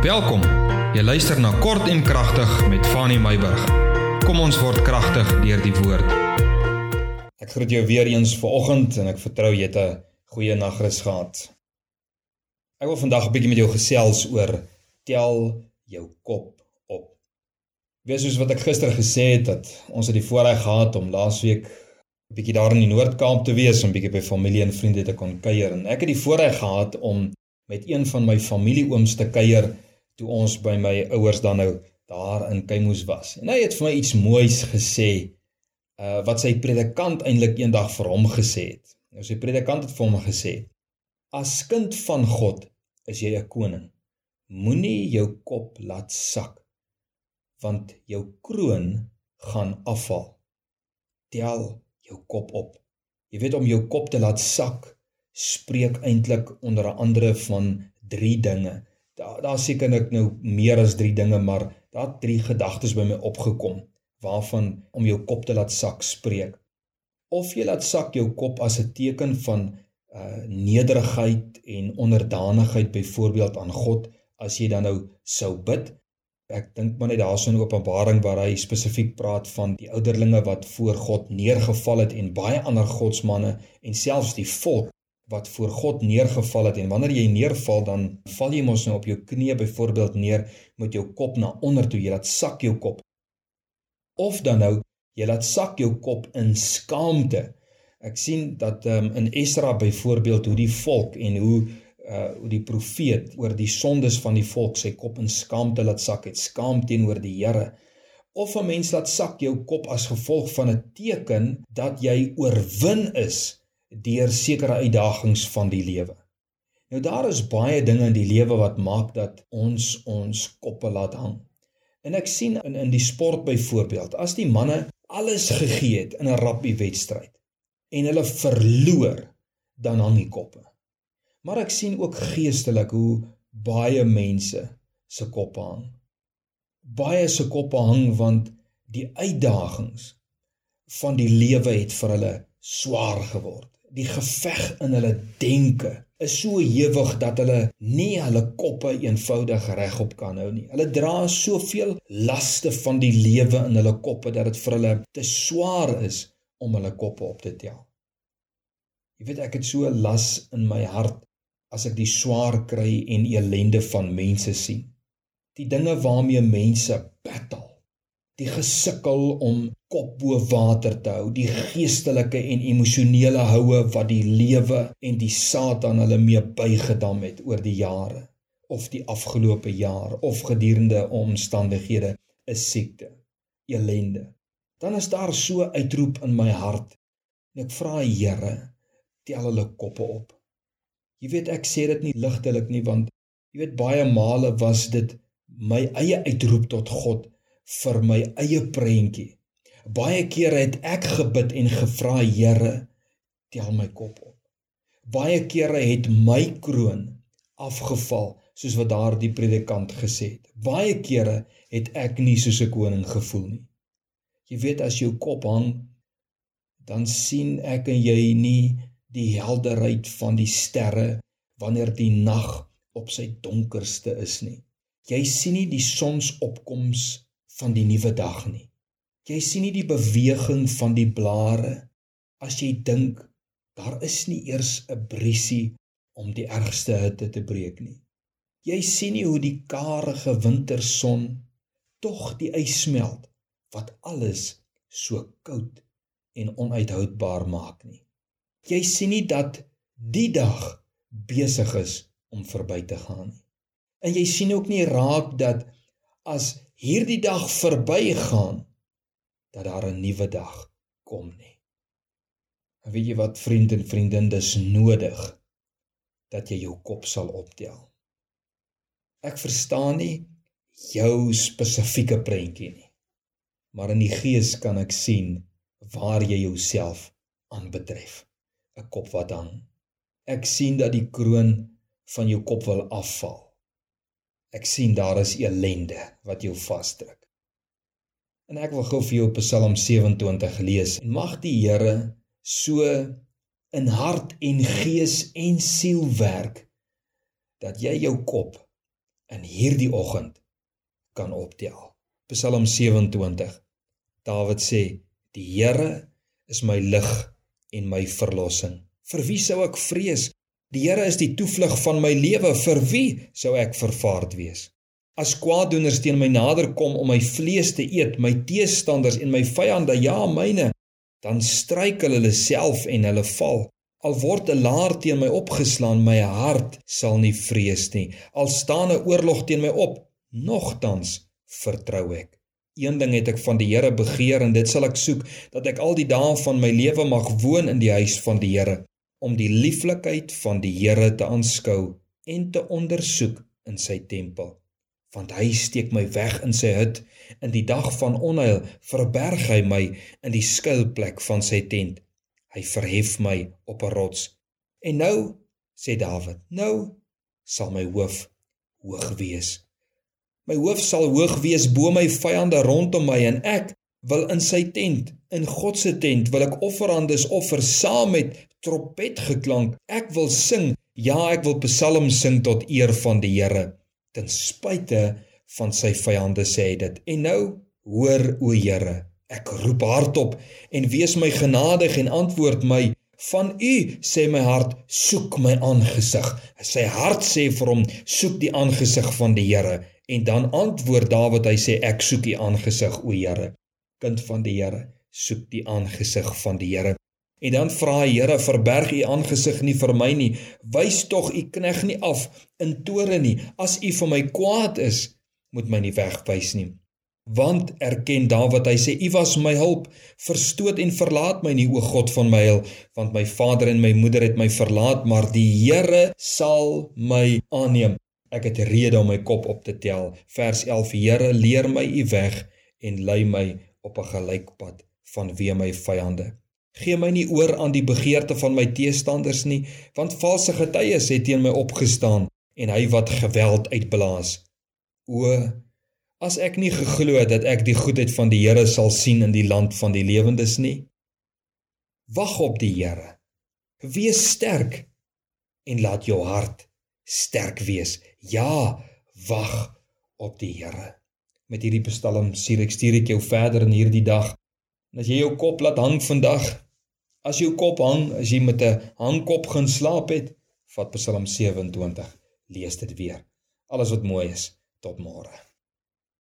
Welkom. Jy luister na Kort en Kragtig met Fanny Meyburg. Kom ons word kragtig deur die woord. Ek groet jou weer eens vanoggend en ek vertrou jy het 'n goeie nagrus gehad. Ek wil vandag 'n bietjie met jou gesels oor tel jou kop op. Wees soos wat ek gister gesê het dat ons het die voorreg gehad om laasweek 'n bietjie daar in die Noord-Kaap te wees, om bietjie by familie en vriende te kon kuier en ek het die voorreg gehad om met een van my familieooms te kuier toe ons by my ouers dan nou daar in Keimoes was. En hy het vir my iets moois gesê uh wat sy predikant eintlik eendag vir hom gesê het. Nou sy predikant het vir hom gesê: As kind van God is jy 'n koning. Moenie jou kop laat sak want jou kroon gaan afval. Tel jou kop op. Jy weet om jou kop te laat sak spreek eintlik onder andere van drie dinge daar daar sekerlik nou meer as 3 dinge, maar daar drie gedagtes by my opgekom waarvan om jou kop te laat sak spreek. Of jy laat sak jou kop as 'n teken van uh nederigheid en onderdanigheid byvoorbeeld aan God as jy dan nou sou bid. Ek dink maar net daarso 'n openbaring waar hy spesifiek praat van die ouderlinge wat voor God neergeval het en baie ander godsmanne en selfs die volk wat voor God neergeval het. En wanneer jy neerval dan val jy mos nou op jou knieë byvoorbeeld neer met jou kop na onder toe. Jy laat sak jou kop. Of dan nou jy laat sak jou kop in skaamte. Ek sien dat um, in Esra byvoorbeeld hoe die volk en hoe uh hoe die profeet oor die sondes van die volk sy kop in skaamte laat sak het skaam teenoor die Here. Of 'n mens laat sak jou kop as gevolg van 'n teken dat jy oorwin is deur sekere uitdagings van die lewe. Nou daar is baie dinge in die lewe wat maak dat ons ons koppe laat hang. En ek sien in in die sport byvoorbeeld, as die manne alles gegee het in 'n rugby wedstryd en hulle verloor, dan hang die koppe. Maar ek sien ook geestelik hoe baie mense se koppe hang. Baie se koppe hang want die uitdagings van die lewe het vir hulle swaar geword die geveg in hulle denke is so hewig dat hulle nie hulle koppe eenvoudig regop kan hou nie. Hulle dra soveel laste van die lewe in hulle koppe dat dit vir hulle te swaar is om hulle koppe op te tel. Jy weet ek het so las in my hart as ek die swaar kry en elende van mense sien. Die dinge waarmee mense battle die gesukkel om kop bo water te hou, die geestelike en emosionele houe wat die lewe en die Satan hulle mee bygedam het oor die jare of die afgelope jaar of gedurende omstandighede, 'n siekte, elende. Dan is daar so uitroep in my hart en ek vra Here, tel hulle koppe op. Jy weet ek sê dit nie ligtelik nie want jy weet baie male was dit my eie uitroep tot God vir my eie prentjie. Baie kere het ek gebid en gevra Here, tel my kop op. Baie kere het my kroon afgeval soos wat daardie predikant gesê het. Baie kere het ek nie soos 'n koning gevoel nie. Jy weet as jou kop hang, dan sien ek en jy nie die helderheid van die sterre wanneer die nag op sy donkerste is nie. Jy sien nie die sonsopkoms van die nuwe dag nie. Jy sien nie die beweging van die blare as jy dink daar is nie eers 'n briesie om die ergste hitte te breek nie. Jy sien nie hoe die karige winterson tog die ys smelt wat alles so koud en onuithoudbaar maak nie. Jy sien nie dat die dag besig is om verby te gaan nie. En jy sien ook nie raak dat as hierdie dag verbygaan dat daar 'n nuwe dag kom nie. En weet jy wat vriend en vriendin dis nodig dat jy jou kop sal optel. Ek verstaan nie jou spesifieke prentjie nie. Maar in die gees kan ek sien waar jy jouself aanbetref. 'n Kop wat hang. Ek sien dat die kroon van jou kop wil afval. Ek sien daar is elende wat jou vasdruk. En ek wil gou vir jou Psalm 27 lees. En mag die Here so in hart en gees en siel werk dat jy jou kop in hierdie oggend kan optel. Psalm 27. Dawid sê: "Die Here is my lig en my verlossing. Vir wie sou ek vrees? Die Here is die toevlug van my lewe. Vir wie sou ek vervaard wees? As kwaaddoeners teen my nader kom om my vlees te eet, my teestanders en my vyande, ja myne, dan struikel hulle self en hulle val. Al word 'n laar teen my opgeslaan, my hart sal nie vrees nie. Al staan 'n oorlog teen my op, nogtans vertrou ek. Een ding het ek van die Here begeer en dit sal ek soek, dat ek al die dae van my lewe mag woon in die huis van die Here, om die lieflikheid van die Here te aanskou en te ondersoek in sy tempel. Want hy steek my weg in sy hut, in die dag van onheil verberg hy my in die skuilplek van sy tent. Hy verhef my op 'n rots. En nou, sê Dawid, nou sal my hoof hoog wees. My hoof sal hoog wees bo my vyande rondom my en ek wil in sy tent, in God se tent, wil ek offerandes offer saam met trompetgeklank. Ek wil sing, ja, ek wil psalms sing tot eer van die Here, ten spyte van sy vyande sê dit. En nou, hoor o Here, ek roep hardop en wees my genadig en antwoord my van u sê my hart soek my aangesig sy hart sê vir hom soek die aangesig van die Here En dan antwoord Dawid, hy sê ek soek U aangesig, o Here. Kind van die Here, soek die aangesig van die Here. En dan vra hy, Here, verberg U aangesig nie vir my nie. Wys tog U knegg nie af in toore nie. As U vir my kwaad is, moet my nie wegwys nie. Want erken Dawid, hy sê U was my hulp, verstoot en verlaat my nie o God van my heil, want my vader en my moeder het my verlaat, maar die Here sal my aanneem. Ek het rede om my kop op te tel. Vers 11: Here, leer my u weg en lei my op 'n gelykpad van wie my vyande. Gee my nie oor aan die begeerte van my teestanders nie, want valse getuies het teen my opgestaan en hy wat geweld uitblaas. O, as ek nie geglo het dat ek die goedheid van die Here sal sien in die land van die lewendes nie. Wag op die Here. Wees sterk en laat jou hart sterk wees. Ja, wag op die Here. Met hierdie psalm stuur ek stuur ek jou verder in hierdie dag. En as jy jou kop laat hang vandag, as jou kop hang, as jy met 'n hangkop gaan slaap het, vat Psalm 27. Lees dit weer. Alles wat mooi is. Tot môre.